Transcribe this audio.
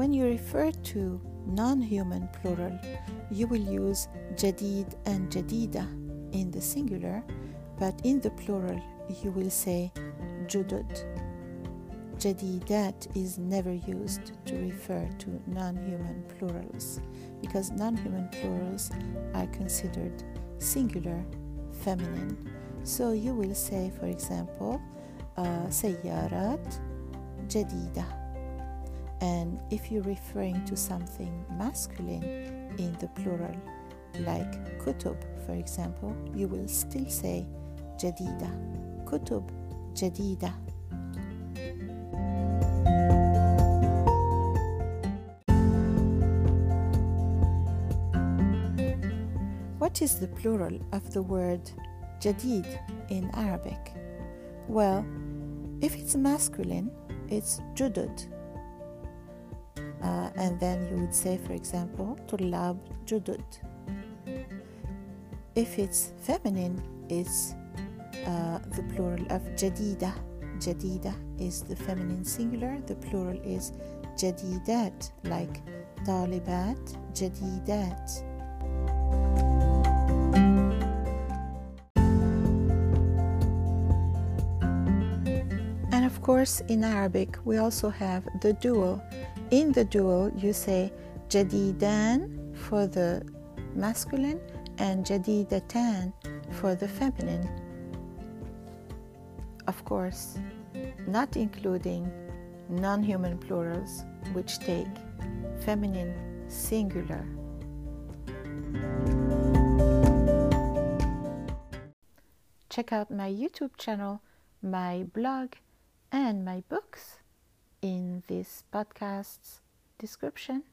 refer to non human plural, you will use jadid and jadida in the singular, but in the plural, you will say judud. Jadidat is never used to refer to non human plurals because non human plurals are considered singular, feminine. So you will say, for example, uh, سيارات جديدة. and if you're referring to something masculine in the plural, like kutub, for example, you will still say jadida, kutub jadida. What is the plural of the word jadid in Arabic? Well, if it's masculine, it's judud, uh, and then you would say, for example, tulab judud. If it's feminine, it's uh, the plural of jadida. Jadida is the feminine singular, the plural is jadidat, like talibat, jadidat. And of course, in Arabic, we also have the dual. In the dual, you say jadidan for the masculine and jadidatan for the feminine. Of course, not including non human plurals which take feminine singular. Check out my YouTube channel, my blog, and my books in this podcast's description.